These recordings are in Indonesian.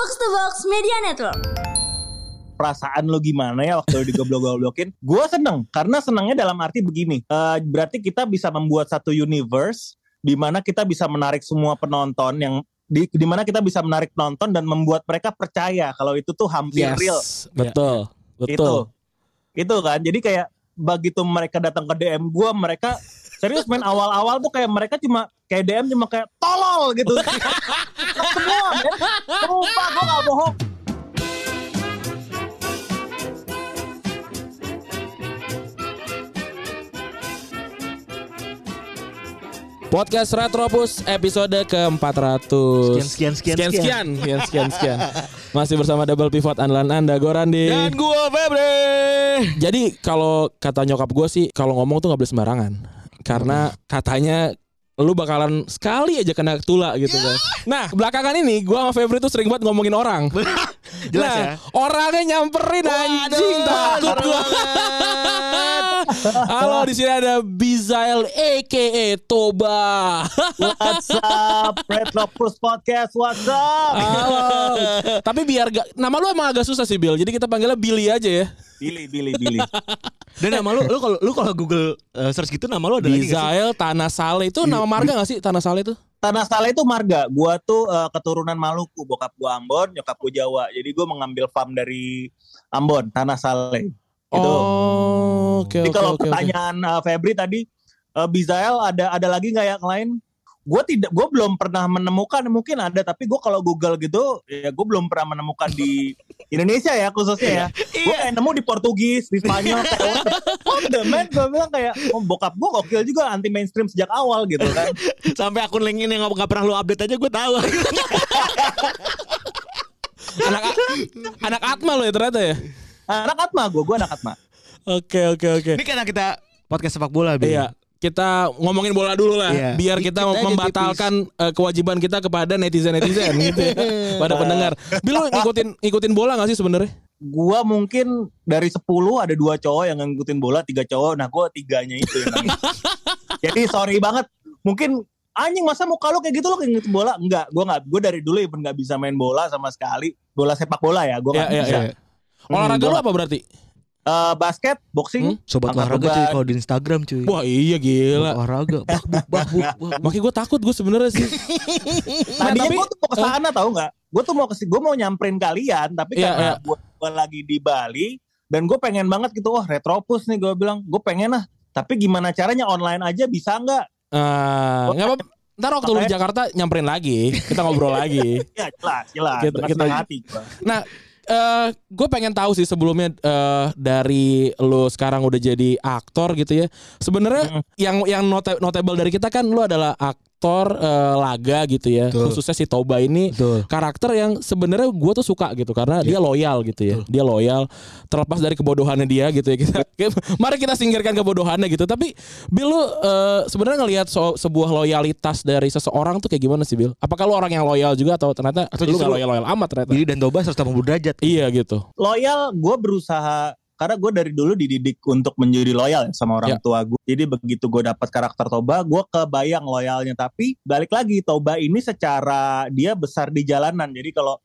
Box to Box Media Network. perasaan lo gimana ya waktu digoblok-goblokin? Gue seneng karena senangnya dalam arti begini. eh, berarti kita bisa membuat satu universe di mana kita bisa menarik semua penonton yang di di mana kita bisa menarik penonton dan membuat mereka percaya kalau itu tuh hampir real. Betul. Betul. Itu. Itu kan. Jadi kayak begitu mereka datang ke DM gue mereka serius main awal-awal tuh kayak mereka cuma kayak DM cuma kayak tolol gitu. Semua. Sumpah gue gak bohong. Podcast Retropus episode ke-400. Sekian, sekian, sekian, sekian, sekian, sekian, sekian, sekian. Masih bersama double pivot andalan Anda Gorandi. Dan gua Febre. Jadi kalau kata nyokap gue sih kalau ngomong tuh nggak boleh sembarangan. Karena katanya lu bakalan sekali aja kena tula gitu kan. Nah, belakangan ini gua sama Febri tuh sering banget ngomongin orang. Jelas nah, ya. Orangnya nyamperin anjing takut gua. Halo, di sini ada Bizael aka Toba. What's up? Retropus Podcast, what's up? Halo. Tapi biar gak nama lu emang agak susah sih Bill. Jadi kita panggilnya Billy aja ya. Billy, Billy, Billy. Dan nama lu, lu kalau lu kalau Google uh, search gitu nama lu ada? Bizael Tanah Sale itu nama marga gak sih Tanah Sale itu? Tanah Saleh itu marga. Gua tuh eh, keturunan Maluku, bokap gua Ambon, nyokap gua Jawa. Jadi gua mengambil farm dari Ambon, Tanah Saleh. Gitu. Oh, oke Jadi kalau oke. oke. pertanyaan eh, Febri tadi eh, Bizael ada ada lagi nggak yang lain? Gue tidak, gue belum pernah menemukan. Mungkin ada, tapi gue kalau Google gitu, ya gue belum pernah menemukan di Indonesia ya khususnya ya. Gue kayak nemu di Portugis, di Spanyol. kayak, what the- man? Gue bilang kayak, oh, bokap gue gokil juga anti mainstream sejak awal gitu kan. Sampai akun LinkedIn yang nggak pernah lu update aja gue tahu. anak anak Atma lo ya ternyata ya. Anak Atma gue, gue anak Atma. Oke oke oke. Ini karena kita podcast sepak bola, Bi. Iya, kita ngomongin bola dulu lah, Iya. biar kita aja membatalkan eh, kewajiban kita kepada netizen netizen gitu, ya, pada pendengar. Bil lo ngikutin ngikutin bola gak sih sebenarnya? Gua mungkin dari 10 ada dua cowok yang ngikutin bola, tiga cowok. Nah, gua tiganya itu yang. Jadi sorry banget. Mungkin anjing masa muka lu kayak gitu lu kayak ngikutin bola? Enggak, gua nggak. Gua dari dulu even nggak bisa main bola sama sekali. Bola sepak bola ya, gua nggak Iya, iya, bisa. iya. Olahraga gua lo apa berarti? Eh, basket, boxing, Hmm? Sobat olahraga cuy kalau di Instagram cuy. Wah iya gila. Olahraga. Bah, bah, bah, bah, bah. Makanya gue takut gue sebenarnya sih. Tadinya tapi- gue tuh mau ke sana tau nggak? Gue tuh mau ke gue mau nyamperin kalian, tapi Iya, karena iya. gue lagi di Bali dan gue pengen banget gitu, oh retropus nih gue bilang, gue pengen lah. Tapi gimana caranya online aja bisa nggak? Eh, nggak apa. Ntar waktu lu di Jakarta nyamperin lagi, kita ngobrol lagi. Ya jelas, jelas. Kita- kita- hati gua. Nah, eh gue pengen tahu sih sebelumnya eh, dari lo sekarang udah jadi aktor gitu ya. Sebenarnya Mm. yang yang note- notable dari kita kan lo adalah aktor eh, laga gitu ya. Betul. Khususnya si Toba ini Betul. karakter yang sebenarnya gue tuh suka gitu karena dia loyal gitu ya. Dia loyal terlepas dari kebodohannya dia gitu ya. Kita mari kita singkirkan kebodohannya gitu. Tapi Bill lu eh, sebenarnya ngelihat so- sebuah loyalitas dari seseorang tuh kayak gimana sih Bill? Apakah lu orang yang loyal juga atau ternyata Atau lu gak loyal-loyal amat ternyata? Billy dan Toba 180 derajat. Iya gitu. Loyal, gue berusaha karena gue dari dulu dididik untuk menjadi loyal ya sama orang Ya. tua gue. Jadi begitu gue dapat karakter Toba, gue kebayang loyalnya. Tapi balik lagi Toba ini secara dia besar di jalanan. Jadi kalau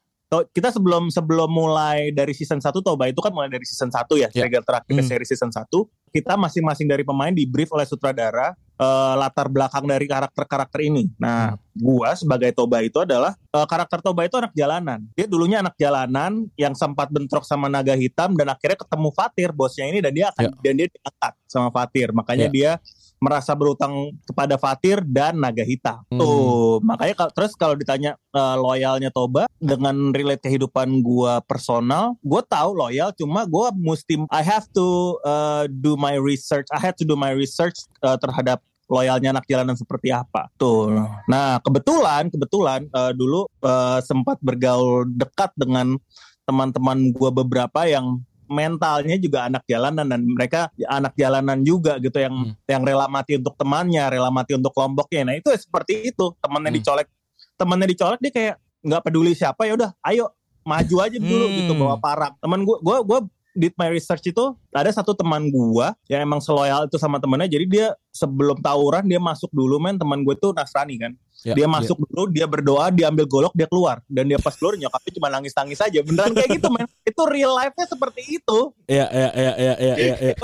kita sebelum sebelum mulai dari season 1 Toba itu kan mulai dari season 1 ya, Ya. serial terakhir Hmm. seri season 1. Kita masing-masing dari pemain di brief oleh sutradara eh, latar belakang dari karakter-karakter ini. Nah, gua sebagai Toba itu adalah eh, karakter Toba itu anak jalanan. Dia dulunya anak jalanan yang sempat bentrok sama naga hitam dan akhirnya ketemu Fatir bosnya ini dan dia akan dan dia diangkat sama Fatir. Makanya Ya. dia merasa berutang kepada Fatir dan naga hitam. Hmm. Tuh, makanya kal- terus kalau ditanya eh, loyalnya Toba dengan relate kehidupan gua personal, gua tahu loyal cuma gua mesti I have to uh, do my research. I have to do my research uh, terhadap loyalnya anak jalanan seperti apa. Tuh. Nah, kebetulan kebetulan uh, dulu uh, sempat bergaul dekat dengan teman-teman gua beberapa yang mentalnya juga anak jalanan dan mereka anak jalanan juga gitu yang Hmm. yang rela mati untuk temannya, rela mati untuk kelompoknya. Nah, itu seperti itu. Temannya Hmm. dicolek, temannya dicolek dia kayak nggak peduli siapa ya udah, ayo maju aja dulu Hmm. gitu bawa parang. Teman gua gua gua did my research itu ada satu teman gua yang emang seloyal itu sama temennya jadi dia sebelum tawuran dia masuk dulu men teman gue tuh Nasrani kan Ya, dia masuk dulu dia berdoa dia ambil golok dia keluar dan dia pas keluar nyokapnya cuma nangis nangis aja beneran kayak gitu men itu real life nya seperti itu Iya iya iya iya iya iya. iya.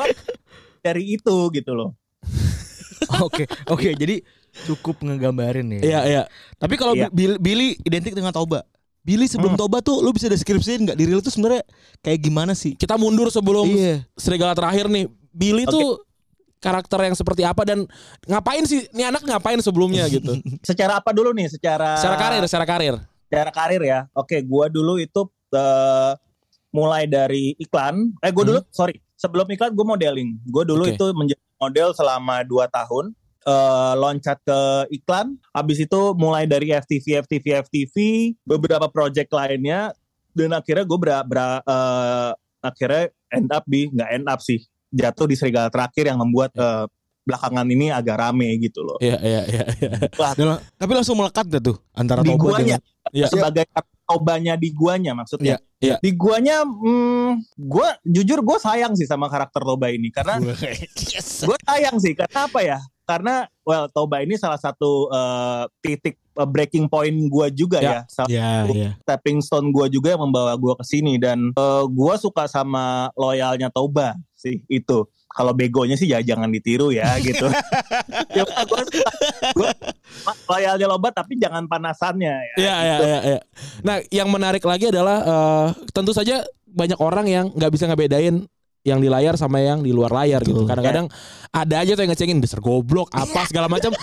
dari itu gitu loh Oke, oke. Jadi cukup ngegambarin ya. Iya iya. Tapi kalau Iya. Billy, Billy identik dengan Toba. Billy sebelum Hmm. Toba tuh lu bisa deskripsiin nggak diri lu tuh sebenarnya kayak gimana sih? Kita mundur sebelum Iya. serigala terakhir nih. Billy Oke. tuh karakter yang seperti apa dan ngapain sih ini anak ngapain sebelumnya gitu. secara apa dulu nih secara secara karir, secara karir. secara karir ya oke gua dulu itu eh, mulai dari iklan eh gue dulu sorry sebelum iklan gue modeling gue dulu Oke. itu menjadi model selama 2 tahun eh, loncat ke iklan habis itu mulai dari FTV FTV FTV beberapa project lainnya dan akhirnya gue ber, ber- eh, akhirnya end up di nggak end up sih jatuh di serigala terakhir yang membuat eh, belakangan ini agak rame gitu loh Iya iya iya. iya. Tapi langsung melekat gak tuh antara di Toba guanya dengan Iya. sebagai tobanya di guanya maksudnya. Iya, iya. Di guanya, hmm, gue jujur gue sayang sih sama karakter Toba ini karena yes. gue sayang sih karena apa ya? Karena well Toba ini salah satu eh, titik eh, breaking point gue juga Ya. ya, salah Ya, ya. stepping stone gue juga yang membawa gue ke sini dan gue suka sama loyalnya Toba sih itu. Kalau begonya sih ya jangan ditiru ya gitu. ya, gue loyalnya Loba tapi jangan panasannya ya. Iya iya iya. iya. Nah yang menarik lagi adalah eh, tentu saja banyak orang yang nggak bisa ngebedain yang di layar sama yang di luar layar gitu. Betul. Kadang-kadang ada aja tuh yang ngecengin dasar goblok apa segala macam.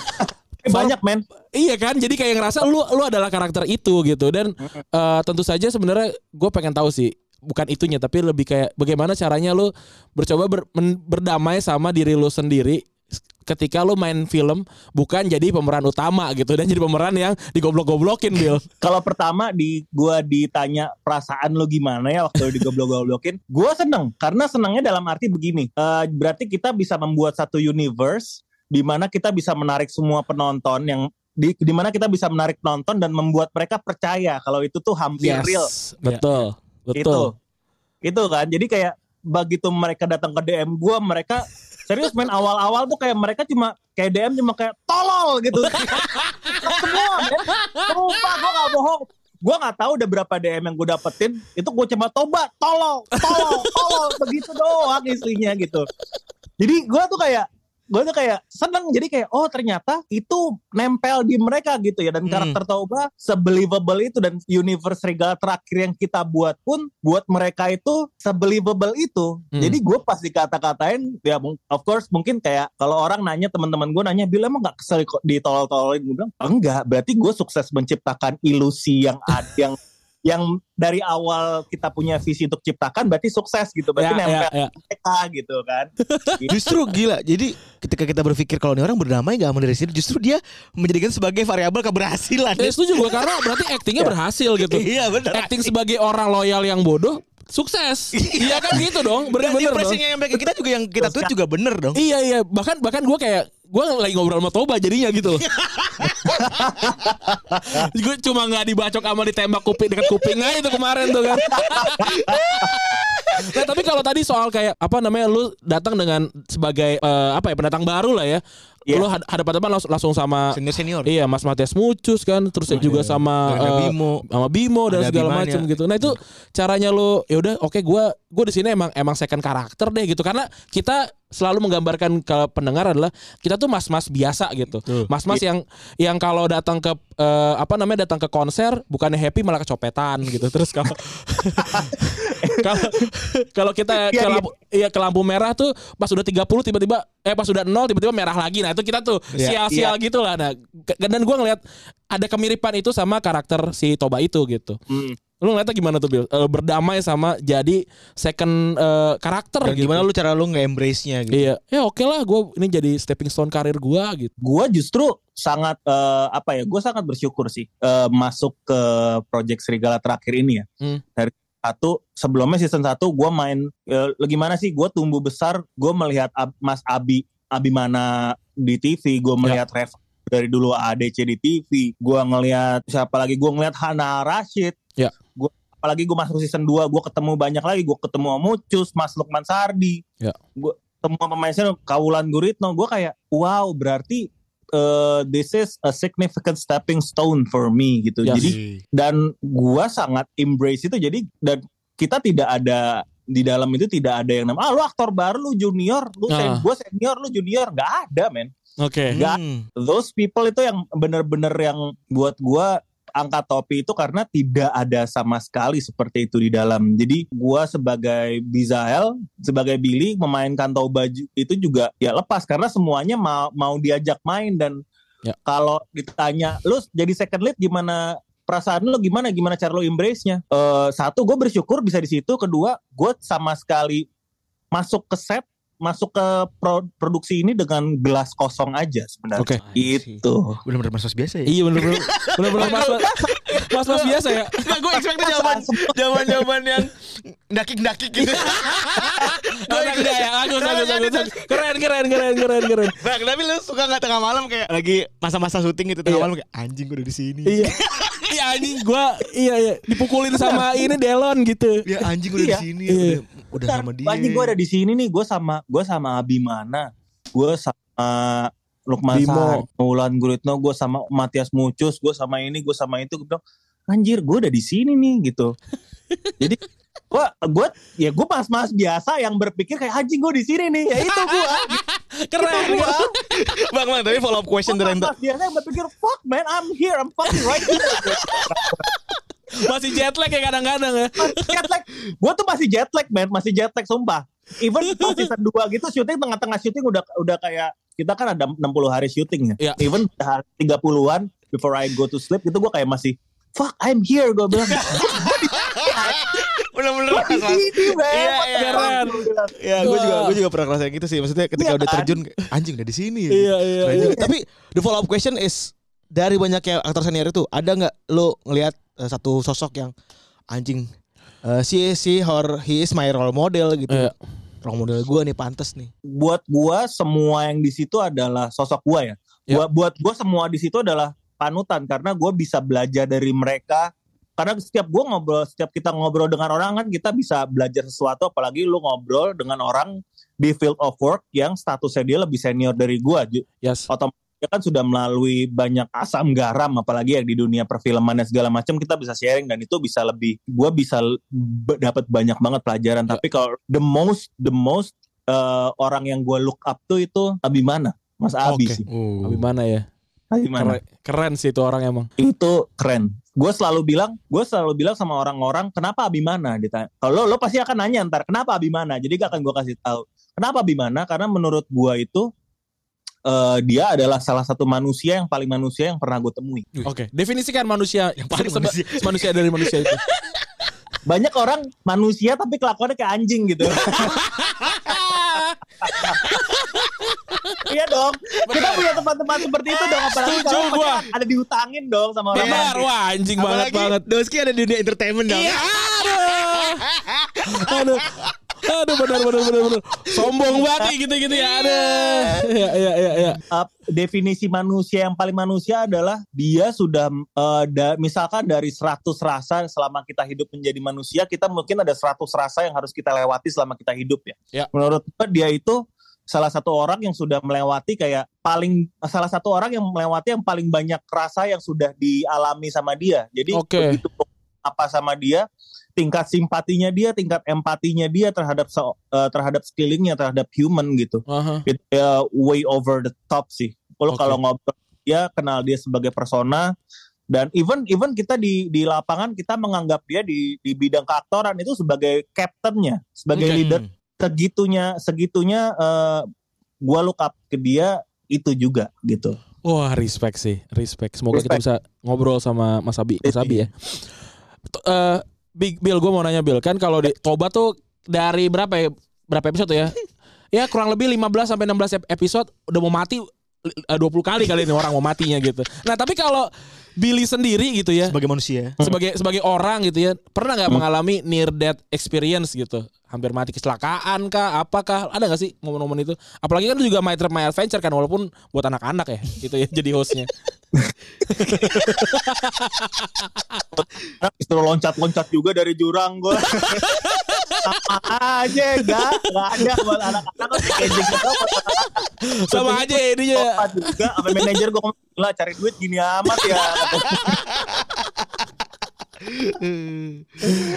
Eh, Banyak men. Iya kan, jadi kayak ngerasa lu lu adalah karakter itu gitu dan eh, tentu saja sebenarnya gue pengen tahu sih bukan itunya tapi lebih kayak bagaimana caranya lu bercoba ber- men- berdamai sama diri lu sendiri ketika lu main film bukan jadi pemeran utama gitu dan jadi pemeran yang digoblok-goblokin Bill. Kalau pertama di gua ditanya perasaan lo gimana ya waktu digoblok-goblokin, gua seneng karena senangnya dalam arti begini. eh, berarti kita bisa membuat satu universe di mana kita bisa menarik semua penonton yang di di mana kita bisa menarik penonton dan membuat mereka percaya kalau itu tuh hampir real. Betul. Itu. Betul. Itu kan. Jadi kayak begitu mereka datang ke DM gua, mereka serius main awal-awal tuh kayak mereka cuma kayak DM cuma kayak tolol gitu. Semua men. Sumpah gue gak bohong. Gue gak tahu udah berapa DM yang gue dapetin. Itu gue cuma tobat, tolol, tolol, tolol. Begitu doang isinya gitu. Jadi gue tuh kayak gue tuh kayak seneng jadi kayak oh ternyata itu nempel di mereka gitu ya dan Hmm. karakter Toba sebelievable itu dan universe Serigala terakhir yang kita buat pun buat mereka itu sebelievable itu Hmm. jadi gue pas dikata-katain ya of course mungkin kayak kalau orang nanya teman-teman gue nanya bilang emang gak kesel kok ditolol-tololin gue bilang enggak berarti gue sukses menciptakan ilusi yang ada yang yang dari awal kita punya visi untuk ciptakan berarti sukses gitu Ya, berarti ya, nempel ya. mereka gitu kan Justru gila. Jadi ketika kita berpikir kalau ini orang berdamai gak dari sini, justru dia menjadikan sebagai variabel keberhasilan. Eh, setuju gue karena berarti actingnya berhasil gitu. Iya benar. Acting sebagai orang loyal yang bodoh sukses. Iya kan gitu dong. Dan Bener-bener dong. yang mereka kita juga yang kita tweet juga bener dong. Iya iya bahkan bahkan gue kayak gue lagi ngobrol sama Toba jadinya gitu loh. gue cuma nggak dibacok sama ditembak kuping dekat kuping aja itu kemarin tuh kan. nah, tapi kalau tadi soal kayak apa namanya lu datang dengan sebagai eh, apa ya pendatang baru lah ya. Iya. Lu had- hadapan-hadapan langsung, langsung sama Senior senior. Iya Mas Matias Mucus kan terus juga sama Ada eh, Bimo. sama Bimo dan Ada segala macam gitu. Nah itu caranya lu ya udah oke gua gua di sini emang emang second karakter deh gitu karena kita selalu menggambarkan ke pendengar adalah kita tuh mas-mas biasa gitu. Mas-mas yang yang kalau datang ke eh, apa namanya datang ke konser bukannya happy malah kecopetan gitu. Terus kalau kalau kalau kita ke Iya, iya. lampu iya ke lampu merah tuh pas udah 30 tiba-tiba eh pas udah nol tiba-tiba merah lagi. Nah, itu kita tuh Iya. sial-sial gitu lah. Nah, dan gua ngeliat ada kemiripan itu sama karakter si Toba itu gitu. Hmm. Lu ngeliatnya gimana tuh Bill? Eh, berdamai sama jadi second eh, karakter Dan gitu. gimana lu cara lu nge-embrace-nya gitu. Iya, ya oke lah gue ini jadi stepping stone karir gua gitu. gue justru sangat eh, apa ya gue sangat bersyukur sih eh, masuk ke project Serigala terakhir ini ya Hmm. dari satu sebelumnya season satu gue main eh, gimana sih gue tumbuh besar gue melihat Ab- Mas Abi Abimana di TV gue melihat Rev dari dulu ADC di TV gue ngelihat siapa lagi gue ngelihat Hana Rashid Ya. gue apalagi gue masuk season 2 gue ketemu banyak lagi gue ketemu sama Mucus Mas Lukman Sardi Ya. gue ketemu sama pemain senior, Kaulan Guritno gue kayak wow berarti uh, this is a significant stepping stone for me gitu Yes. jadi dan gua sangat embrace itu jadi dan kita tidak ada di dalam itu tidak ada yang namanya ah lu aktor baru lu junior lu Ah. sen- gua senior lu junior nggak ada men Oke. Nggak. Hmm. those people itu yang bener-bener yang buat gua angkat topi itu karena tidak ada sama sekali seperti itu di dalam. Jadi gua sebagai Bizael, sebagai Billy memainkan Toba ju- itu juga ya lepas karena semuanya mau mau diajak main dan Ya. kalau ditanya lu jadi second lead gimana perasaan lu gimana gimana cara lu embrace-nya? Eh, satu gue bersyukur bisa di situ, kedua gue sama sekali masuk ke set masuk ke pro- produksi ini dengan gelas kosong aja sebenarnya. Oke. Itu. Bener-bener mas biasa ya. Iya bener-bener bener-bener mas mas mas biasa ya. Enggak gue expect jawaban jawaban jawaban yang dakik-dakik gitu. Gue enggak ya, bagus, bagus, bagus. Keren, keren, keren, keren, keren. Bang, tapi lu suka nggak tengah malam kayak lagi masa-masa syuting gitu tengah Iya. malam kayak anjing gue udah di sini. Iya. Anjing gua iya iya dipukulin sama ini Delon gitu. Ya anjing gue udah Iya. di sini. Iya. Udah udah Bentar, sama dia. Anjing gue ada di sini nih, gue sama gue sama Abimana, gue sama Lukman. Sahar, Mulan Guritno, gue sama Matias Mucus, gue sama ini, gue sama itu, gue bilang, anjir gue udah di sini nih gitu. Jadi gue gue ya gue mas-mas biasa yang berpikir kayak anjing gue di sini nih, ya itu gue. Keren. itu gue. bang, bang, tapi follow up question dari mas biasa yang berpikir fuck man, I'm here, I'm fucking right here. Masih jet lag ya kadang-kadang ya. Masih jet lag. Gue tuh masih jet lag man, masih jet lag sumpah. Even pas season 2 gitu syuting tengah-tengah syuting udah udah kayak kita kan ada 60 hari syuting ya. Iya. Even udah 30-an before I go to sleep itu gue kayak masih fuck I'm here gue bilang. Di sini man. Iya, iya. bilang. Ya, gue juga gue juga pernah ngerasain gitu sih. Maksudnya ketika Iya udah kan? terjun anjing udah di sini. ya. Iya iya. Iya. Tapi the follow up question is dari banyak ya aktor senior itu ada nggak lo ngelihat eh, satu sosok yang anjing eh, si si or he is my role model gitu. Iya. Role model gue nih pantas nih. Buat gua semua yang di situ adalah sosok gua ya. Buat buat gua semua di situ adalah panutan karena gua bisa belajar dari mereka. Karena setiap gua ngobrol, setiap kita ngobrol dengan orang kan kita bisa belajar sesuatu. Apalagi lu ngobrol dengan orang di field of work yang statusnya dia lebih senior dari gua. Ju- Yes. Otomatis dia kan sudah melalui banyak asam garam, apalagi yang di dunia perfilman dan segala macam kita bisa sharing dan itu bisa lebih. Gua bisa dapat banyak banget pelajaran. Ya. Tapi kalau the most the most eh, orang yang gua look up tuh itu Abimana, Mas Abi Oke. sih. Tapi mana ya? Abimana. Keren, keren sih itu orang emang. itu keren. Gue selalu bilang, gue selalu bilang sama orang-orang, kenapa Abimana? Ditanya. Kalau lo, lo pasti akan nanya ntar, kenapa Abimana? Jadi gak akan gue kasih tahu. Kenapa Abimana? Karena menurut gue itu eh, dia adalah salah satu manusia yang paling manusia yang pernah gue temui. Oke, definisikan manusia yang paling manusia. manusia dari manusia itu. Banyak orang manusia tapi kelakuannya kayak anjing gitu. iya dong. Kita punya teman-teman seperti itu dong. Apalagi Setuju kalau gua. ada diutangin dong sama orang Benar, lain. wah anjing banget Apalagi banget. Doski ada di dunia entertainment dong. Iya, aduh. Aduh. Aduh benar benar benar benar. Sombong banget nih gitu-gitu ya. Aduh. Iya iya iya iya. uh, definisi manusia yang paling manusia adalah dia sudah uh, da- misalkan dari 100 rasa selama kita hidup menjadi manusia kita mungkin ada 100 rasa yang harus kita lewati selama kita hidup ya. Ya. Menurut dia itu salah satu orang yang sudah melewati kayak paling salah satu orang yang melewati yang paling banyak rasa yang sudah dialami sama dia. Jadi Oke. begitu apa sama dia tingkat simpatinya dia, tingkat empatinya dia terhadap uh, terhadap sekelilingnya, terhadap human gitu Aha. itu ya way over the top sih. Kalau Oke. kalau ngobrol dia kenal dia sebagai persona dan even even kita di di lapangan kita menganggap dia di di bidang keaktoran itu sebagai captainnya, sebagai Oke. leader segitunya segitunya eh, gua look up ke dia itu juga gitu. Wah respect sih, respect. Semoga kita bisa ngobrol sama Mas Abi, Mas Abi ya. Eh, Big Bill, gue mau nanya Bill, kan kalau di Toba tuh dari berapa ya? Berapa episode tuh ya? Ya kurang lebih 15 sampai 16 ep- episode udah mau mati eh, 20 kali kali ini orang mau matinya gitu. Nah, tapi kalau Billy sendiri gitu ya, Sebagai manusia. sebagai sebagai orang gitu ya, pernah nggak mengalami near death experience gitu? Hampir mati kecelakaan kah? Apakah? Ada nggak sih momen-momen itu? Apalagi kan lu juga My Trip My Adventure kan walaupun buat anak-anak ya gitu ya jadi hostnya. Disuruh loncat-loncat juga dari jurang gue. Sama aja, enggak, enggak ada buat anak-anak. Sama aja ya ininya Lompat juga, sama manajer gue ngomong, gila cari duit gini amat ya.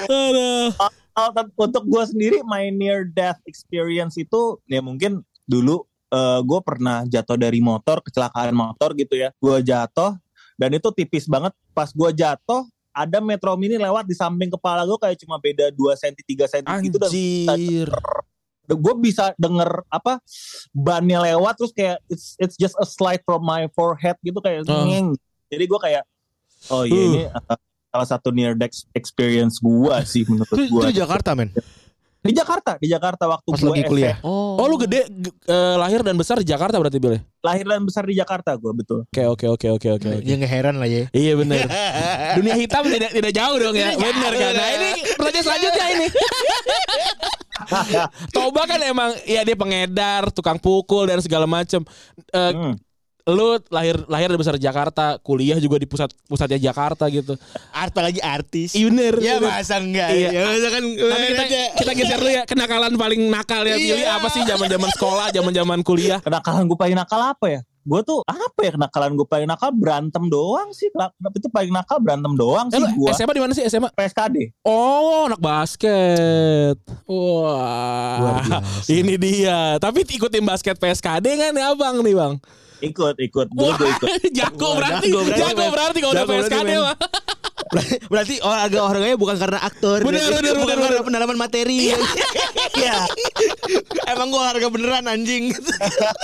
Aduh. Tent- untuk gue sendiri, my near death experience itu ya mungkin dulu gue pernah jatuh dari motor, kecelakaan motor gitu ya. Gue jatuh dan itu tipis banget. Pas gue jatuh, ada metro mini lewat di samping kepala gue kayak cuma beda 2 cm 3 cm gitu dan anjir gue bisa denger apa bannya lewat terus kayak it's it's just a slide from my forehead gitu kayak Oh. ngeng. Jadi gue kayak oh iya Uh. ini uh, salah satu near death experience gue sih menurut Itu, itu di Jakarta men. di Jakarta di Jakarta waktu Pas gue lagi kuliah. oh lu gede ge- eh, lahir dan besar di Jakarta berarti Bil ya? lahir dan besar di Jakarta gue betul oke oke oke oke oke oke. Ya nggak heran lah ya. Iya benar. Dunia hitam tidak tidak jauh dong ya. Benar kan. Nah ini pertanyaan selanjutnya ini. Toba kan emang ya dia pengedar, tukang pukul dan segala macem. Eh, Hmm. Lu lahir lahir dan besar di Jakarta, kuliah juga di pusat pusatnya Jakarta gitu. Arta lagi artis. Iya bener. Ya bener. masa enggak Iya. ya masa kan Tapi kita, kita geser dulu ya kenakalan paling nakal ya Billy Iya. apa sih zaman-zaman sekolah, zaman-zaman kuliah? kenakalan gue paling nakal apa ya gue tuh apa ya kenakalan gue paling nakal berantem doang sih Kenapa itu paling nakal berantem doang Eh, sih gue SMA di mana sih SMA? PSKD Oh, anak basket. Wah. Ini dia. Tapi ikutin basket PSKD kan ya Abang nih, Bang. ikut ikut gue ikut jago berarti. jago berarti, Jago men. berarti kalau udah PSKD mah. Berarti olahraga olahraganya bukan karena aktor. Bener, berarti. bener, bukan bener, karena bener. pendalaman materi. Iya Emang gua olahraga beneran anjing.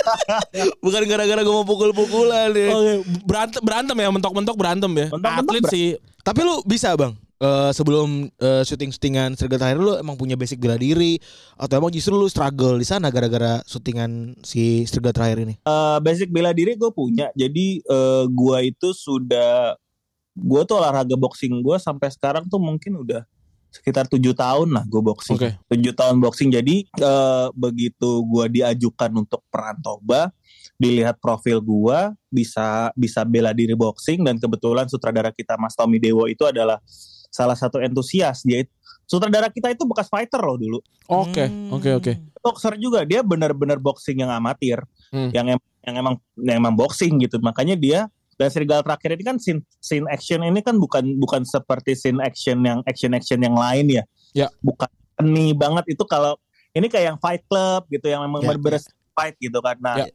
bukan gara-gara gua mau pukul-pukulan ya. Oke, berantem berantem ya, mentok-mentok berantem ya. Mentok-mentok Atlet ber- sih. Tapi lu bisa bang eh, sebelum eh, syuting-syutingan Serigala terakhir lu emang punya basic bela diri atau emang justru lu struggle di sana gara-gara syutingan si Serigala terakhir ini? Eh, basic bela diri gue punya. Jadi eh, gua itu sudah gue tuh olahraga boxing gue sampai sekarang tuh mungkin udah sekitar tujuh tahun lah gue boxing. Oke. Tujuh tahun boxing. Jadi eh, begitu gue diajukan untuk peran Toba, dilihat profil gue bisa bisa bela diri boxing dan kebetulan sutradara kita Mas Tommy Dewo itu adalah salah satu entusias dia. itu- Sutradara kita itu bekas fighter loh dulu. Oke, Hmm. oke, oke. boxer juga dia benar-benar boxing yang amatir Hmm. yang em- yang emang yang emang boxing gitu makanya dia dan serigala terakhir ini kan scene, scene action ini kan bukan bukan seperti scene action yang action action yang lain ya Ya. bukan seni banget itu kalau ini kayak yang fight club gitu yang memang Ya, bener-bener fight gitu kan nah Ya.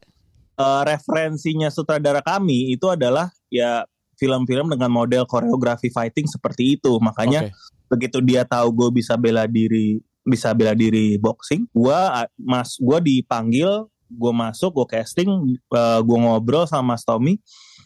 eh, referensinya sutradara kami itu adalah ya film-film dengan model koreografi fighting seperti itu makanya Oke. begitu dia tahu gue bisa bela diri bisa bela diri boxing gua mas gua dipanggil gue masuk gue casting eh, gue ngobrol sama Mas Tommy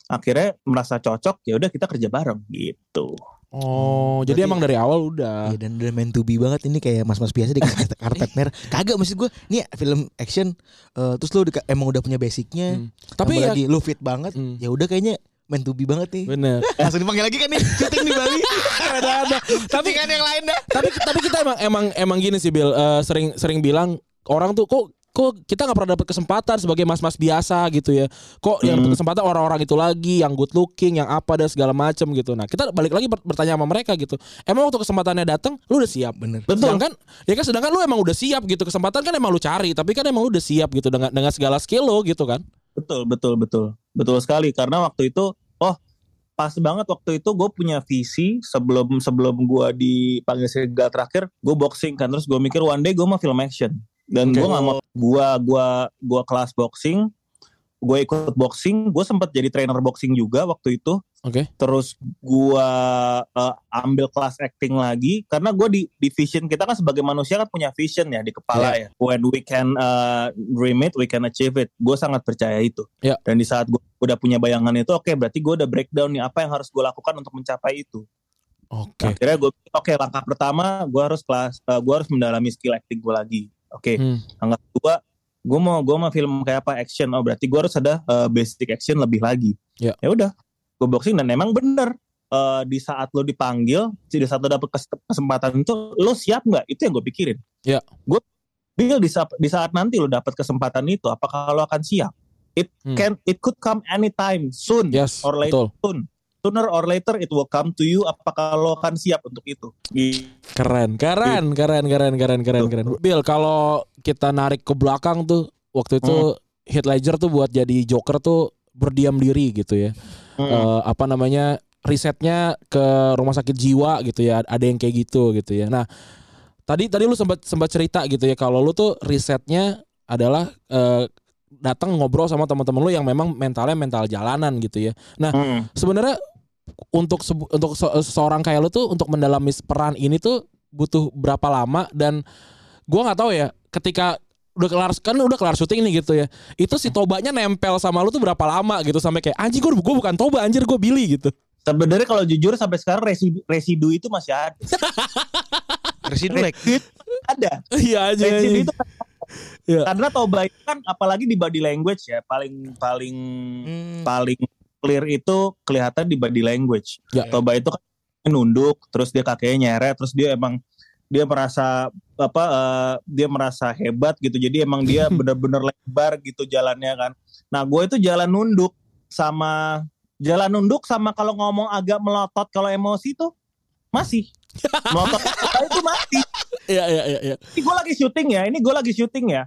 akhirnya merasa cocok ya udah kita kerja bareng gitu Oh, jadi Berarti- emang dari awal udah. Iya, dan udah main to be banget ini kayak mas-mas biasa di karpet, karpet merah. Kagak maksud gue, nih film action eh, terus lu emang udah punya basicnya. Hmm. Tapi ya lagi lu fit banget. Hmm. Ya udah kayaknya main to be banget nih. bener. Langsung dipanggil lagi kan nih syuting di Bali. ada ada. Tapi kan yang lain dah. tapi tapi kita emang emang emang gini sih Bill Eh, sering sering bilang orang tuh kok kok kita nggak pernah dapat kesempatan sebagai mas-mas biasa gitu ya. Kok yang Hmm. dapat kesempatan orang-orang itu lagi yang good looking yang apa dan segala macam gitu. Nah kita balik lagi ber- bertanya sama mereka gitu. Emang waktu kesempatannya datang lu udah siap? Bener. Betul. sedangkan ya kan sedangkan lu emang udah siap gitu. Kesempatan kan emang lu cari tapi kan emang lu udah siap gitu dengan dengan segala skill lo gitu kan. Betul betul betul. Betul sekali karena waktu itu oh pas banget waktu itu gue punya visi sebelum sebelum gue dipanggil serigala terakhir gue boxing kan. Terus gue mikir one day gue mau film action dan Oke. gue nggak mau gue gua gua kelas boxing gue ikut boxing gue sempat jadi trainer boxing juga waktu itu. Oke. Terus gua eh, ambil kelas acting lagi karena gua di di vision kita kan sebagai manusia kan punya vision ya di kepala ya. When we can uh, dream it we can achieve it. Gue sangat percaya itu. Ya. dan di saat gua udah punya bayangan itu oke berarti gua udah breakdown nih apa yang harus gue lakukan untuk mencapai itu. Oke. Akhirnya gue oke langkah pertama gua harus kelas eh, gua harus mendalami skill acting gue lagi oke Hmm. langkah kedua gue mau gue mau film kayak apa action oh berarti gue harus ada eh, basic action lebih lagi Ya. ya udah gue boxing dan emang bener eh, di saat lo dipanggil di saat lo dapet kes- kesempatan itu lo siap nggak itu yang gue pikirin Ya. Gue Bill di saat, di saat nanti lo dapat kesempatan itu, apakah lo akan siap? It Hmm. can it could come anytime soon Yes, or later betul. soon. Sooner or later it will come to you. Apakah lo akan siap untuk itu? Gitu. Keren, keren, keren, keren, keren, keren, keren. Bill, kalau kita narik ke belakang tuh, waktu itu Heath Ledger tuh buat jadi Joker tuh berdiam diri gitu ya. Hmm. Eh, apa namanya risetnya ke rumah sakit jiwa gitu ya. Ada yang kayak gitu gitu ya. Nah, tadi tadi lu sempat sempat cerita gitu ya kalau lu tuh risetnya adalah eh, datang ngobrol sama teman-teman lu yang memang mentalnya mental jalanan gitu ya. Nah, Hmm. sebenarnya untuk untuk se- seorang kayak lu tuh untuk mendalami peran ini tuh butuh berapa lama dan gua nggak tahu ya ketika udah kelar kan udah kelar syuting nih gitu ya itu si tobanya nempel sama lu tuh berapa lama gitu sampai kayak anjing gue gue bukan toba anjir gue Billy gitu Sebenarnya kalau jujur sampai sekarang residu, residu itu masih ada. Residu itu ada. iya aja Residu itu Iya. karena Toba itu kan apalagi di body language ya paling paling Hmm. paling clear itu kelihatan di body language. Ya. Toba itu kan nunduk, terus dia kakinya nyeret, terus dia emang dia merasa apa eh, dia merasa hebat gitu. Jadi emang dia bener-bener lebar gitu jalannya kan. Nah, gue itu jalan nunduk sama jalan nunduk sama kalau ngomong agak melotot kalau emosi tuh masih melotot itu masih. iya iya iya iya Ini gue lagi syuting ya, ini gue lagi syuting ya.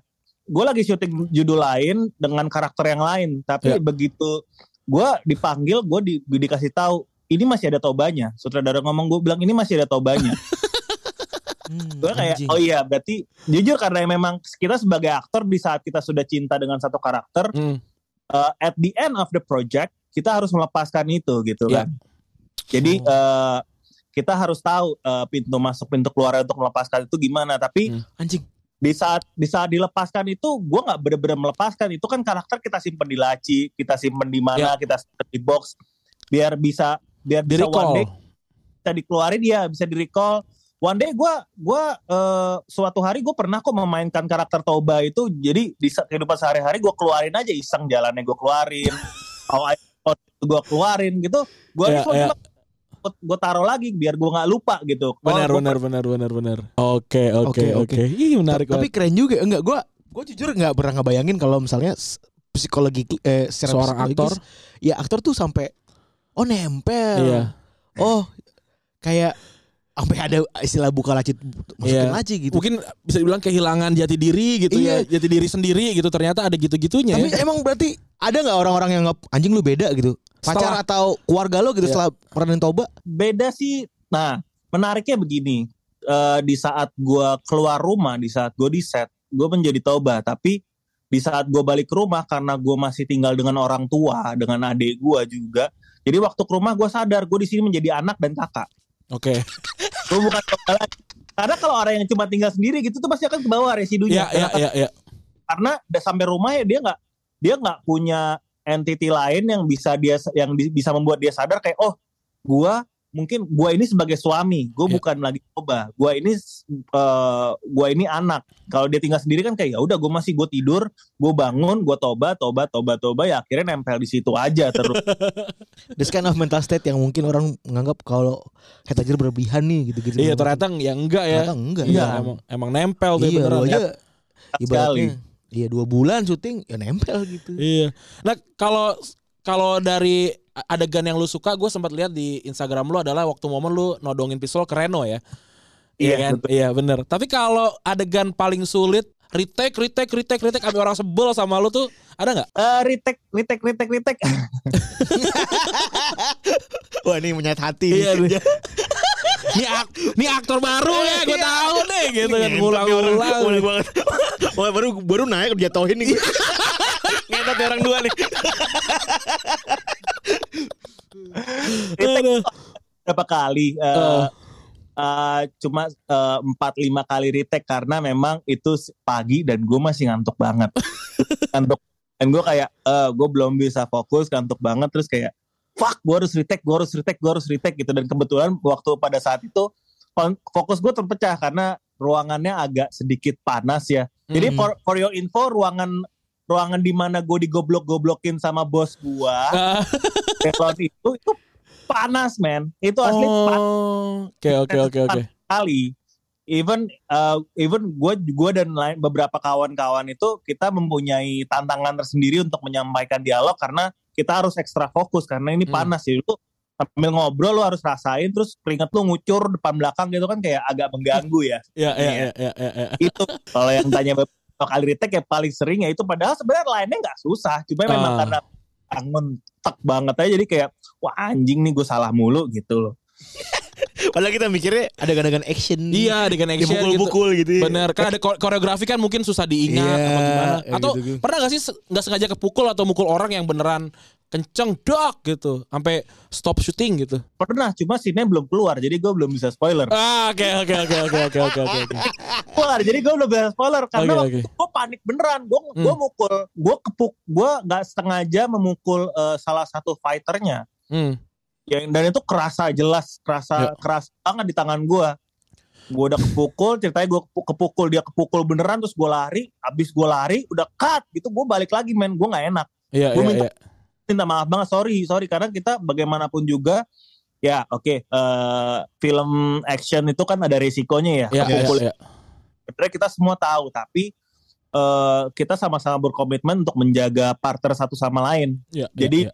Gue lagi syuting judul lain dengan karakter yang lain. Tapi Ya. begitu gue dipanggil, gue di, dikasih tahu ini masih ada tobanya. Sutradara ngomong gue bilang ini masih ada tobanya. Hmm, gue kayak anjing. oh iya berarti jujur karena memang kita sebagai aktor di saat kita sudah cinta dengan satu karakter, Hmm. uh, at the end of the project kita harus melepaskan itu gitu Ya. kan. Jadi Oh. uh, kita harus tahu uh, pintu masuk pintu keluar untuk melepaskan itu gimana. Tapi Hmm. anjing. Di saat di saat dilepaskan itu gue nggak bener-bener melepaskan. Itu kan karakter kita simpen di laci kita simpen di mana kita simpen di box. Biar bisa biar di bisa one day bisa dikeluarin ya bisa di recall one day gue gua eh, suatu hari gue pernah kok memainkan karakter Toba itu. Jadi di sa- kehidupan sehari-hari gue keluarin aja iseng jalannya gue keluarin. I gue keluarin gitu. Gue Ya, ya. gue taruh lagi biar gue nggak lupa gitu benar benar benar benar benar oke oke Oke, oke oke. Ih, menarik Tapi banget. keren juga. Enggak, gua gua jujur nggak pernah ngebayangin kalau misalnya psikologi eh, secara Seorang psikologis, ya aktor tuh sampai oh nempel. iya Oh, kayak sampai ada istilah buka laci masukin Iya. laci gitu. mungkin bisa dibilang kehilangan jati diri gitu Iya. ya jati diri sendiri gitu ternyata ada gitu-gitunya Tapi ya. emang berarti ada nggak orang-orang yang anjing lu beda gitu? Pacar Setelah- atau keluarga lo gitu Iya. setelah peranin Toba? beda sih. Nah, menariknya begini. Eh, di saat gua keluar rumah, di saat gue di set, gue menjadi toba. Tapi di saat gue balik ke rumah karena gue masih tinggal dengan orang tua, dengan adik gue juga. Jadi waktu ke rumah gue sadar gue di sini menjadi anak dan kakak. oke Gue bukan toba lagi. Karena kalau orang yang cuma tinggal sendiri gitu tuh pasti akan ke bawah residunya. ya ya ya ya Karena udah sampai rumah ya dia nggak dia nggak punya entity lain yang bisa dia yang di- bisa membuat dia sadar kayak oh gua mungkin gua ini sebagai suami gue Ya. bukan lagi coba gua ini eh, gua ini anak kalau dia tinggal sendiri kan kayak ya udah gue masih gue tidur gue bangun gue toba toba toba toba ya akhirnya nempel di situ aja terus This kind of mental state yang mungkin orang menganggap kalau ledger berlebihan nih gitu-gitu. iya ternyata ya enggak ya Ternyata enggak. iya Iya. emang emang nempel tuh Iya, beneran lu ya. aja sekali ibaratnya. Iya dua bulan syuting ya nempel gitu. Iya. Nah kalau kalau dari adegan yang lu suka, gue sempat lihat di Instagram lu adalah waktu momen lu nodongin pistol ke Reno ya. Iya Iya, kan? betul. Iya bener. Tapi kalau adegan paling sulit retake, retake, retake, retake, sampai orang sebel sama lu tuh ada nggak? Eh, retake retake retake retake Wah ini menyayat hati. Iya, nih. Ini, ak- ini aktor baru ya, gue Iya. tahu nih gitu kan. Boleh banget. Wah, baru baru naik udah jatuhin nih. Ngentot nih orang dua nih. Aduh. berapa kali eh, Eh. eh, cuma eh, empat lima kali retake karena memang itu pagi dan gue masih ngantuk banget ngantuk dan gue kayak eh gue belum bisa fokus ngantuk banget terus kayak fuck gue harus retake gue harus retake gue harus retake gitu dan kebetulan waktu pada saat itu fokus gue terpecah karena ruangannya agak sedikit panas ya jadi Hmm. for for your info ruangan ruangan di mana gue digoblok-goblokin sama bos gue. Teflon itu itu panas men itu asli panas Oh, oke oke oke oke. kali even uh, even gue gue dan lain beberapa kawan-kawan itu kita mempunyai tantangan tersendiri untuk menyampaikan dialog karena kita harus ekstra fokus karena ini Hmm. panas. Sih lu sambil ngobrol lu harus rasain terus keringet lu ngucur depan belakang gitu kan kayak agak mengganggu ya. Ya, ya, ya, ya, ya, ya. itu. Kalau yang tanya kali retake ya paling sering ya itu. Padahal sebenarnya lainnya nggak susah. Cuma memang Ah. karena bangun tek banget aja. Jadi kayak wah anjing nih gue salah mulu gitu loh Padahal kita mikirnya ada adegan action. Iya, dengan action gitu. Dipukul-pukul gitu. ya. Bener, kan ada ko- koreografi kan mungkin susah diingat Iya, apa gimana. Atau gitu-gitu. pernah gak sih nggak sengaja kepukul atau mukul orang yang beneran kenceng dok gitu, sampai stop syuting gitu. pernah cuma scene belum keluar jadi gue belum bisa spoiler Ah, oke oke oke oke oke oke oke. keluar jadi gue belum bisa spoiler karena Oke, waktu itu gue panik beneran gue Hmm. gue mukul gue kepuk gue nggak sengaja memukul eh, salah satu fighternya Hmm. Yang dan itu kerasa jelas kerasa Ya. keras banget di tangan gue gue udah kepukul ceritanya gue kepukul dia kepukul beneran terus gue lari abis gue lari udah cut gitu gue balik lagi men gue nggak enak Iya Gua iya minta- iya. minta maaf banget sorry sorry karena kita bagaimanapun juga ya oke eh, film action itu kan ada resikonya ya Iya iya. kepukul iya. sebenarnya kita semua tahu tapi eh, kita sama-sama berkomitmen untuk menjaga partner satu sama lain iya, Jadi, ya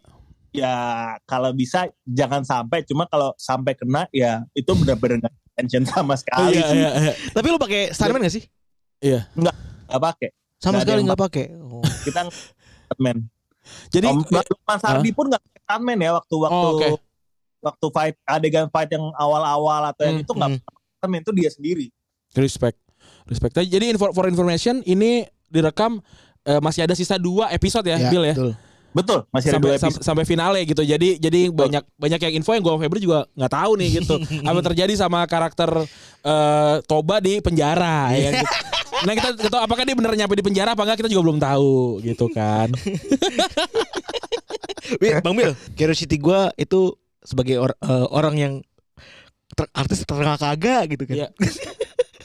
kalau bisa jangan sampai cuma kalau sampai kena ya itu benar-benar nggak tension sama sekali Iya sih iya iya. Tapi lu pakai stuntman gak sih? nggak pakai Sama Nggak ada sekali nggak pakai. Oh. kita man Jadi Om Lukman Sardi pun nggak pakai stuntman ya waktu waktu Oh, oke. waktu fight adegan fight yang awal-awal atau yang Hmm, itu nggak hmm. pakai stuntman itu dia sendiri respect. Respect. Jadi for information ini direkam eh, masih ada sisa dua episode ya, Bill ya. betul. Betul masih ada sampai, dua episode sampai finale gitu. Jadi jadi banyak banyak yang info yang gue Febri juga nggak tahu nih gitu. apa terjadi sama karakter eh, Toba di penjara ya gitu. Nah kita, kita tahu apakah dia bener nyampe di penjara apa enggak kita juga belum tahu gitu kan. Bang Bil, curiosity gue itu sebagai or- eh, orang yang ter- artis terkenal kagak gitu kan. Iya.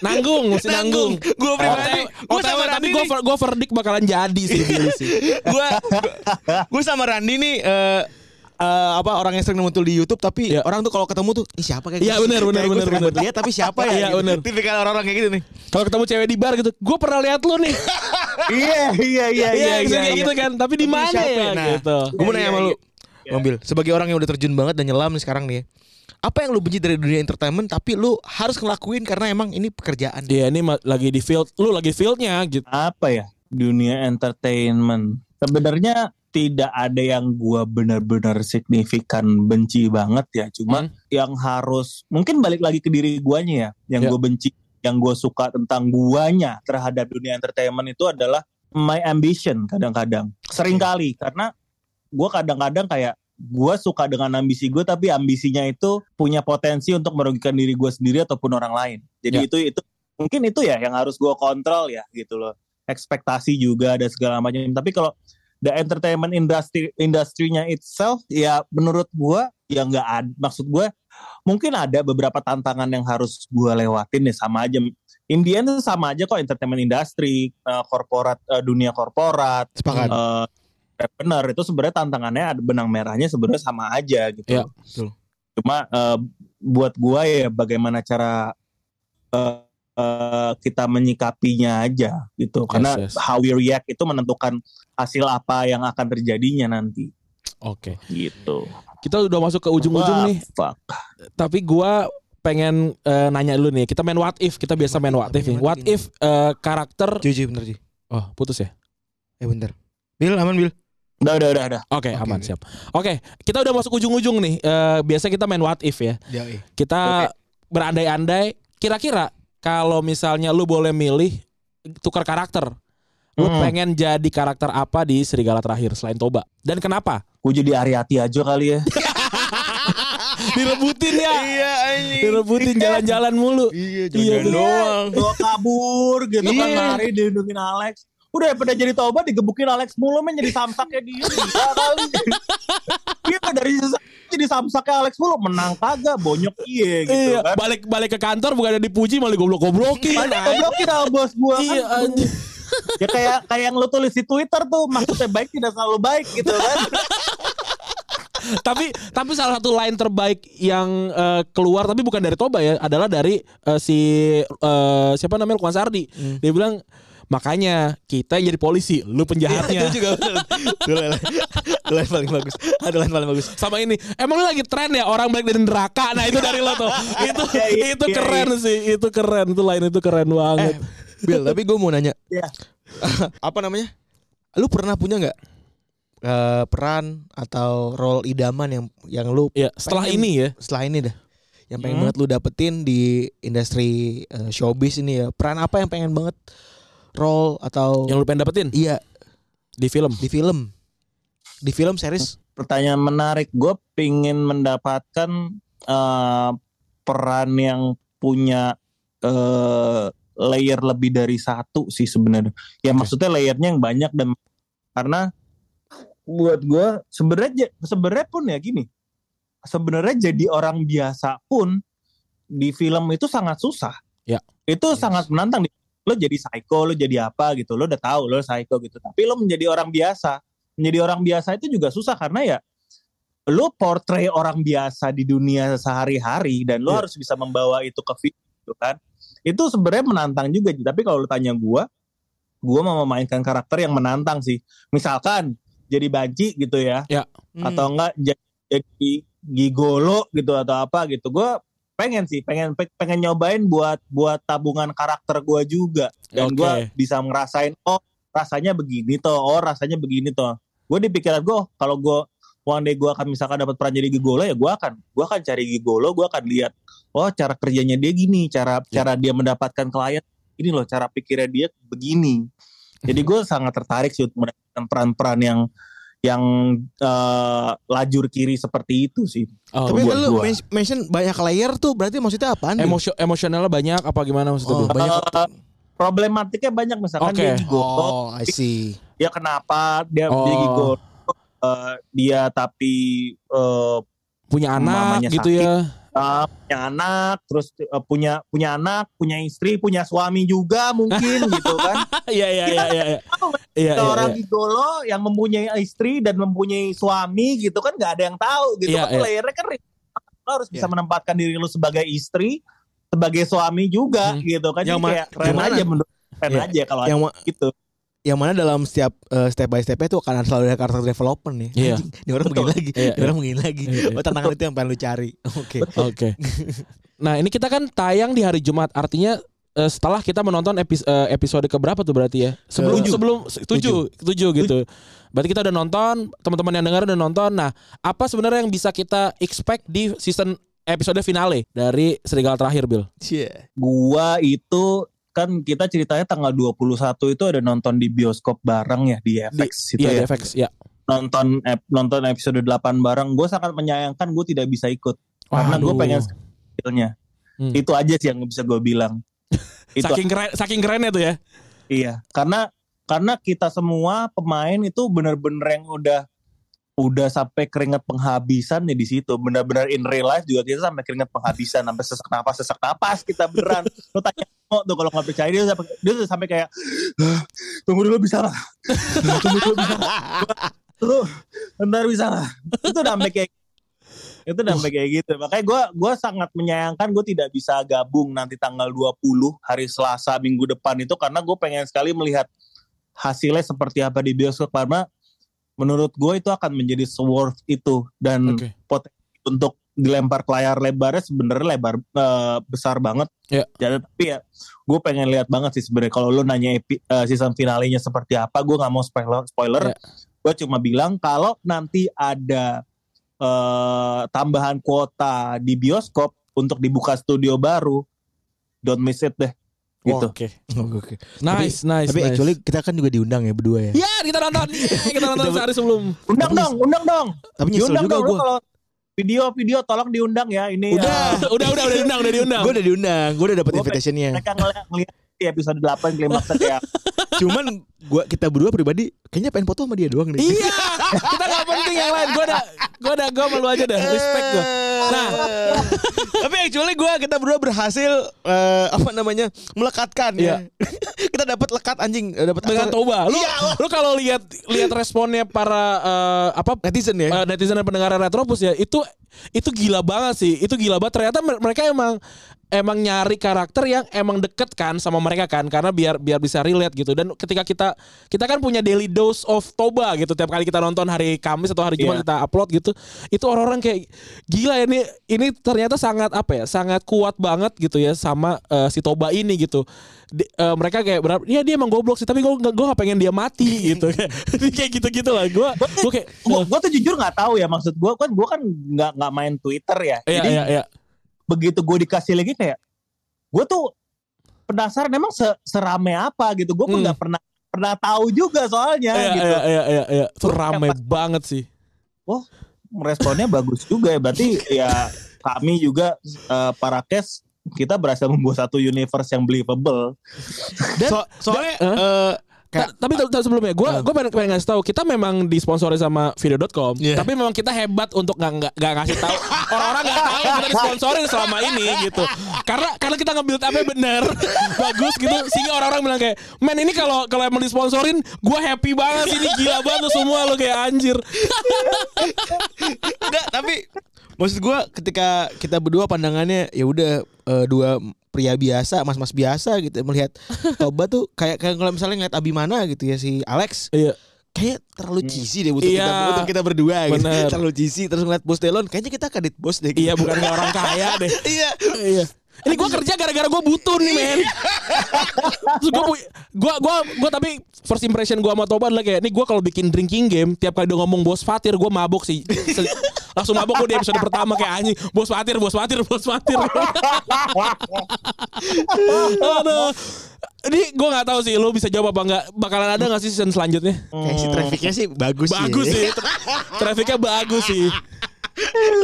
Nanggung, mesti nanggung. Gue pribadi, gue sama tapi Randi gue nih, gue verdict bakalan jadi sih gue gue sama Randi nih eh eh, apa orang yang sering muncul di YouTube tapi Iya. orang tuh kalau ketemu tuh Ih, siapa kayak Iya, gua- benar, benar, benar, sering benar. lihat tapi siapa ya Iya, gitu. benar. tipikal orang-orang kayak gitu nih Kalau ketemu cewek di bar gitu, gue pernah lihat lu nih. iya iya iya Iya, iya, kayak gitu kan. Tapi di Tapi mana ya ya? Nah, gitu. gue mau Iya, nanya sama iya, lu iya. Bang Bil sebagai orang yang udah terjun banget dan nyelam nih sekarang nih ya, apa yang lu benci dari dunia entertainment tapi lu harus ngelakuin karena emang ini pekerjaan Iya, ini lagi di field, lu lagi fieldnya gitu. apa ya dunia entertainment sebenarnya tidak ada yang gua benar-benar signifikan benci banget ya cuma Hmm. yang harus mungkin balik lagi ke diri guanya ya yang Ya. gue benci yang gue suka tentang guanya terhadap dunia entertainment itu adalah my ambition kadang-kadang sering kali karena gua kadang-kadang kayak gue suka dengan ambisi gue tapi ambisinya itu punya potensi untuk merugikan diri gue sendiri ataupun orang lain. Jadi Ya. itu itu mungkin itu ya yang harus gue kontrol ya gitu loh. Ekspektasi juga ada segala macam. Tapi kalau the entertainment industry industrinya itself ya menurut gue ya nggak ada maksud gue mungkin ada beberapa tantangan yang harus gue lewatin ya sama aja. Indian sama aja kok entertainment industry eh, korporat eh, dunia korporat sepakat. eh benar itu sebenarnya tantangannya ada benang merahnya sebenarnya sama aja gitu. Iya, betul. Cuma eh, buat gua ya bagaimana cara eh, eh, kita menyikapinya aja gitu. Karena yes. how we react itu menentukan hasil apa yang akan terjadinya nanti Oke. gitu. Kita udah masuk ke ujung-ujung nih. Fuck. Tapi gua pengen eh, nanya dulu nih. Kita main what if. Kita biasa main what if nih. What if eh, karakter cuy, bener cuy Oh, putus ya? Eh bentar Bil aman Bil Udah udah udah udah. Oke, Oke, aman oke. siap. Oke, kita udah masuk ujung-ujung nih. Eh, biasa kita main what if ya. Ya, iya. Kita berandai-andai kira-kira kalau misalnya lu boleh milih tukar karakter. Lu Hmm. pengen jadi karakter apa di Serigala terakhir selain Toba? Dan kenapa? Gue jadi Ariati aja kali ya. Direbutin ya. Iya anjing Direbutin jalan-jalan mulu. Iya Iya, jangan doang Gue kabur gitu kan Iya. lari dilindungin Alex. Udah pada jadi toba digebukin Alex mulu men jadi samsaknya dia kali. Iya dari sisa- jadi samsaknya Alex mulu menang kagak bonyok iya gitu Iya, kan. balik balik ke kantor bukan ada dipuji malah goblok-goblokin. Mana goblokin sama bos gua kan. Iya, anjing. Ya kayak kayak yang lu tulis di Twitter tuh maksudnya baik tidak selalu baik gitu kan. tapi tapi salah satu line terbaik yang eh, keluar tapi bukan dari Toba ya adalah dari eh, si eh, siapa namanya Lukman Sardi. Dia bilang makanya kita yang jadi polisi, lu penjahatnya. Itu juga. Itu line paling bagus. Ada line paling bagus. Sama ini, emang lu lagi tren ya orang balik dari neraka. Nah itu dari lo tuh. itu Iya, iya, itu iya, keren sih, itu keren. Itu line itu keren banget. Eh, Bill, tapi gue mau nanya. Iya. apa namanya? Lu pernah punya nggak eh, peran atau role idaman yang yang lu Iya, setelah pengen- ini ya. setelah ini dah yang pengen Hmm. banget lu dapetin di industri eh, showbiz ini ya peran apa yang pengen banget role atau Yang lu pengen dapetin iya di film. di film di film series Pertanyaan menarik. Gue pingin mendapatkan eh, peran yang punya eh, layer lebih dari satu sih sebenarnya. Ya maksudnya layernya yang banyak dan karena buat gue sebenarnya sebenarnya pun ya gini. Sebenarnya jadi orang biasa pun di film itu sangat susah. Ya. Itu Yes. sangat menantang. Lo jadi psycho, lo jadi apa gitu. Lo udah tahu lo psycho gitu. Tapi lo menjadi orang biasa menjadi orang biasa itu juga susah karena ya lu portray orang biasa di dunia sehari-hari dan lu Iya. harus bisa membawa itu ke film gitu kan. Itu sebenarnya menantang juga tapi kalau lu tanya gua, gua mau memainkan karakter yang menantang sih. Misalkan jadi banci gitu ya Hmm. atau enggak jadi, jadi gigolo gitu atau apa gitu. Gua pengen sih, pengen pe- pengen nyobain buat buat tabungan karakter gua juga dan Oke. gua bisa ngerasain oh rasanya begini toh, oh rasanya begini toh. Gue di pikiran gue, oh, kalau gue one day gue akan misalkan dapat peran jadi gigolo ya gue akan gue akan cari gigolo, gue akan lihat oh cara kerjanya dia gini, cara Ya. cara dia mendapatkan klien ini loh, cara pikirnya dia begini. Jadi gue sangat tertarik sih untuk mendapatkan peran-peran yang yang eh, lajur kiri seperti itu sih. Oh, tapi buat lu gua. men- mention banyak layer tuh berarti maksudnya apaan Bil? emosio emosionalnya banyak apa gimana maksudnya? oh, banyak Eh, problematiknya banyak misalkan Oke. dia gigolo, oh I see dia kenapa dia Oh. dia gigolo, eh, dia tapi eh, punya anak gitu sakit. ya. Uh, punya anak, terus uh, punya punya anak, punya istri, punya suami juga mungkin gitu kan. Iya iya iya iya. iya. Iya iya. Seorang iya. gigolo yang mempunyai istri dan mempunyai suami gitu kan nggak ada yang tahu gitu Iya, kan iya. layernya kan lo harus bisa Iya. menempatkan diri lu sebagai istri, sebagai suami juga Hmm. gitu kan. Yang Jadi kayak keren aja menurut keren Iya. aja kalau yang gitu. Yang mana dalam setiap eh, step by stepnya tuh akan selalu ada karakter development nih. Iya. Anjing, Ini orang begini lagi, Iya, ini orang begini lagi. Iya, iya. Oh, tantangan itu yang pengen lu cari. Oke. Oke. Nah ini kita kan tayang di hari Jumat, artinya eh, setelah kita menonton epis- eh, episode keberapa tuh berarti ya? Sebelum Tujuh. sebelum tujuh, tujuh gitu. Berarti kita udah nonton, teman-teman yang dengar udah nonton. Nah, apa sebenarnya yang bisa kita expect di season episode finale dari Serigala Terakhir, Bill? Cie. Gua itu kan kita ceritanya tanggal 21 itu ada nonton di bioskop bareng ya di FX itu Iya, ya. di FX, ya. nonton ep- nonton episode 8 bareng gue sangat menyayangkan gue tidak bisa ikut karena gue pengen skillnya Hmm. itu aja sih yang bisa gue bilang itu Saking keren, saking kerennya tuh ya. iya karena karena kita semua pemain itu bener-bener yang udah udah sampai keringat penghabisan ya di situ. Benar-benar in real life juga kita sampai keringat penghabisan sampai sesak napas sesak napas kita beneran. Lo tanya oh tuh kalau nggak percaya dia sampai dia tuh sampai kayak "Ah, tunggu dulu bisa nggak? Tunggu dulu bisa nggak? Lu bentar bisa nggak? Itu udah sampai kayak itu udah sampai kayak gitu. Makanya gue gua sangat menyayangkan gue tidak bisa gabung nanti tanggal 20 hari Selasa minggu depan itu karena gue pengen sekali melihat hasilnya seperti apa di bioskop. Karena menurut gue itu akan menjadi worth itu dan Oke. potensi untuk dilempar ke layar lebarnya sebenarnya lebar eh, besar banget Iya. ya tapi ya gue pengen lihat banget sih sebenarnya kalau lu nanya epi, eh, season finalenya seperti apa gue nggak mau spoiler spoiler Iya. gue cuma bilang kalau nanti ada eh, tambahan kuota di bioskop untuk dibuka studio baru don't miss it deh gitu Oke. Oke. Nice, nice, Tapi nice. actually kita kan juga diundang ya berdua ya. Ya kita nonton, Yeay, kita nonton sehari sebelum. undang Tapi- dong undang dong Tapi nyesel diundang juga gue. kalau video-video tolong diundang ya ini Udah. eh, udah, udah, udah diundang, udah diundang. Gue udah diundang, gue udah dapet Gua invitationnya. mereka ngeliat, ngeliat di episode 8 klimaksnya kayak Cuman gua kita berdua pribadi kayaknya pengen foto sama dia doang nih. Iya, kita nggak penting yang lain. Gue udah, gue udah, gue malu aja dah. Respect gue. Nah, tapi actually gue kita berdua berhasil eh, apa namanya melekatkan ya. kita dapat lekat anjing, eh, dapat dengan Toba, lu, Iya, lu kalau lihat lihat responnya para eh, apa netizen ya. eh, netizen dan pendengar Retropus ya itu itu gila banget sih itu gila banget ternyata mer- mereka emang emang nyari karakter yang emang deket kan sama mereka kan karena biar biar bisa relate gitu dan ketika kita kita kan punya daily dose of Toba gitu tiap kali kita nonton hari Kamis atau hari Jumat Iya. kita upload gitu itu orang-orang kayak gila ini ini ternyata sangat apa ya sangat kuat banget gitu ya sama eh, si Toba ini gitu Di- eh, mereka kayak benar ya dia emang goblok sih tapi gue gue gak pengen dia mati gitu kayak gitu gitu lah gue gue kayak Gue gue tuh jujur nggak tahu ya maksud gue kan gue kan nggak nggak main Twitter ya. Iya Jadi iya iya. Begitu gue dikasih lagi kayak gue tuh penasaran emang se serame apa gitu. Gue pun Hmm. nggak pernah pernah tahu juga soalnya Iya gitu. iya iya iya iya. Itu Terus rame kayak banget sih. Responnya bagus juga ya. Berarti ya kami juga eh, para kes kita berhasil membuat satu universe yang believable. So- soalnya Dan- eh, Ta- kayak tapi tapi sebelumnya gue Eh. gue pengen, pengen ngasih tahu kita memang disponsori sama video.com Iya. tapi memang kita hebat untuk nggak nggak nggak ngasih tahu. Orang-orang nggak tahu kita disponsorin selama ini gitu. Karena karena kita nge-build up-nya bener. Bagus gitu. Sehingga orang-orang bilang kayak men ini kalau kalau emang disponsorin gue happy banget ini gila banget tuh semua lo kayak anjir. Enggak, tapi maksud gua ketika kita berdua pandangannya ya udah eh, dua pria biasa, mas-mas biasa gitu melihat Toba tuh kayak kayak kalau misalnya ngeliat Abimana gitu ya si Alex iya kayak terlalu cheesy deh untuk Iya. kita untuk kita berdua gitu. Bener. Terlalu cheesy terus ngeliat Bos Delon kayaknya kita kadit bos deh. gitu. iya bukan orang kaya deh iya. Iya. Ini gue kerja gara-gara gue butuh nih men. Terus gue gue gue gue tapi first impression gue sama Toba adalah kayak ini gue kalau bikin drinking game tiap kali dia ngomong bos Fatir gue mabuk sih. Langsung mabuk gue di episode pertama kayak anjing bos Fatir bos Fatir bos Fatir. Aduh. Ini gue nggak tahu sih lu bisa jawab apa nggak bakalan ada nggak sih season selanjutnya? Kayak si trafficnya sih bagus, Bagus sih. Trafficnya bagus sih.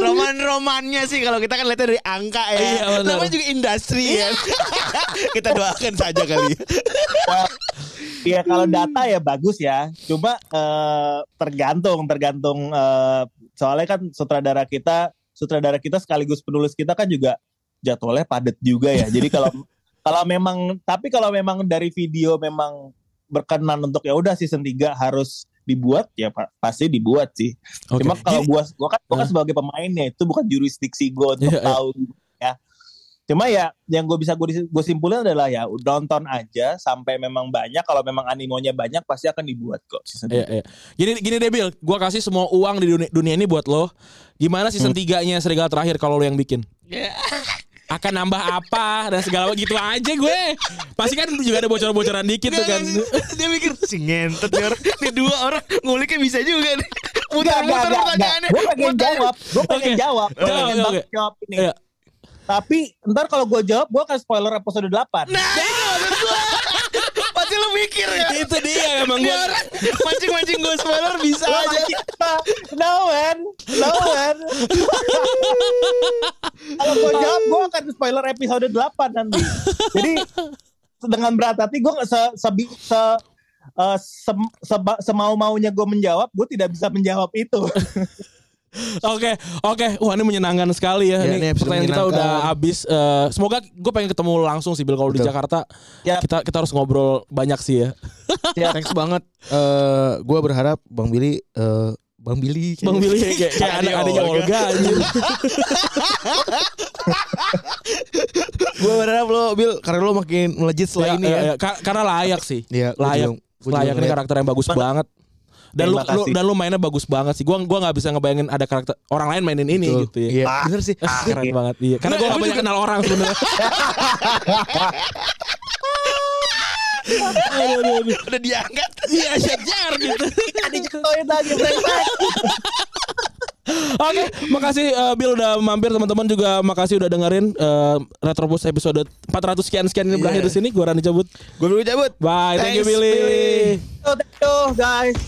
Roman-romannya sih kalau kita kan lihatnya dari angka ya. Iya. Namanya juga industri ya. kita doakan saja kali. Iya kalau data ya bagus ya. Cuma eh, tergantung tergantung eh, soalnya kan sutradara kita sutradara kita sekaligus penulis kita kan juga jadwalnya padat juga ya. Jadi kalau kalau memang tapi kalau memang dari video memang berkenan untuk ya udah season 3 harus dibuat ya pa- pasti dibuat sih. Oke. Cuma kalau gua gua kan gua kan Nah. sebagai pemainnya itu bukan jurisdiksi gua untuk Iya, iya. tahu ya. Cuma ya yang gue bisa gue gue simpulin adalah ya nonton aja sampai memang banyak kalau memang animonya banyak pasti akan dibuat kok. season Iya, iya. Gini gini Debil, gua kasih semua uang di dunia, dunia ini buat lo. Gimana season 3-nya Serigala terakhir kalau lo yang bikin? Akan nambah apa dan segala gitu aja gue. Pasti kan juga ada bocoran-bocoran dikit tuh kan. Dia mikir si ngentet nih orang. Nih dua orang nguliknya bisa juga nih. Muter-muter pertanyaannya. Gue pengen jawab, gue pengen jawab, gue Jawab, jawab ini. Tapi ntar kalau gue jawab, gue akan spoiler episode 8 Nah, itu maksud gua. Pasti lu mikir ya. Itu dia emang gue. mancing-mancing gue spoiler bisa aja. No man, no man. Kalau gue jawab, gue akan spoiler episode 8 nanti. Jadi dengan berat hati gue se, se, se, eh, sem- seba- semau maunya gue menjawab, gue tidak bisa menjawab itu. Oke, oke. Wah, ini menyenangkan sekali ya. Ya, ini ini pertanyaan kita udah habis. Eh, semoga gue pengen ketemu langsung sih Bil kalau di. Jakarta. Ya. Kita kita harus ngobrol banyak sih ya. Ya. Thanks banget. Eh, gue berharap Bang Billy eh, Bang Billy Bang Billy kayak, kayak Adik adik-adiknya Olga. Olga anjir. gue berharap lo Bil karena lo makin melejit Ya, setelah ini ya, ya. ya. Ka- Karena layak sih. Iya, gua layak. layak ini karakter yang bagus banget. Dan lu, Terima lu kasih. dan lu mainnya bagus banget sih. Gua gua nggak bisa ngebayangin ada karakter orang lain mainin ini Betul. gitu ya. Iya, bener sih. Ah, keren banget. Iya. Karena Nggak, gua gak banyak juga- kenal orang sebenarnya. aduh, aduh, aduh. Udah diangkat. Iya, jar gitu. Dijatuhin lagi, brengsek. Oke, makasih eh, Bill udah mampir teman-teman juga makasih udah dengerin eh, Retrobus episode 400 sekian sekian ini berakhir di sini. Gua Rani cabut. Gue dulu cabut. Bye, thank you Thanks, Billy. Billy. Thank you, guys.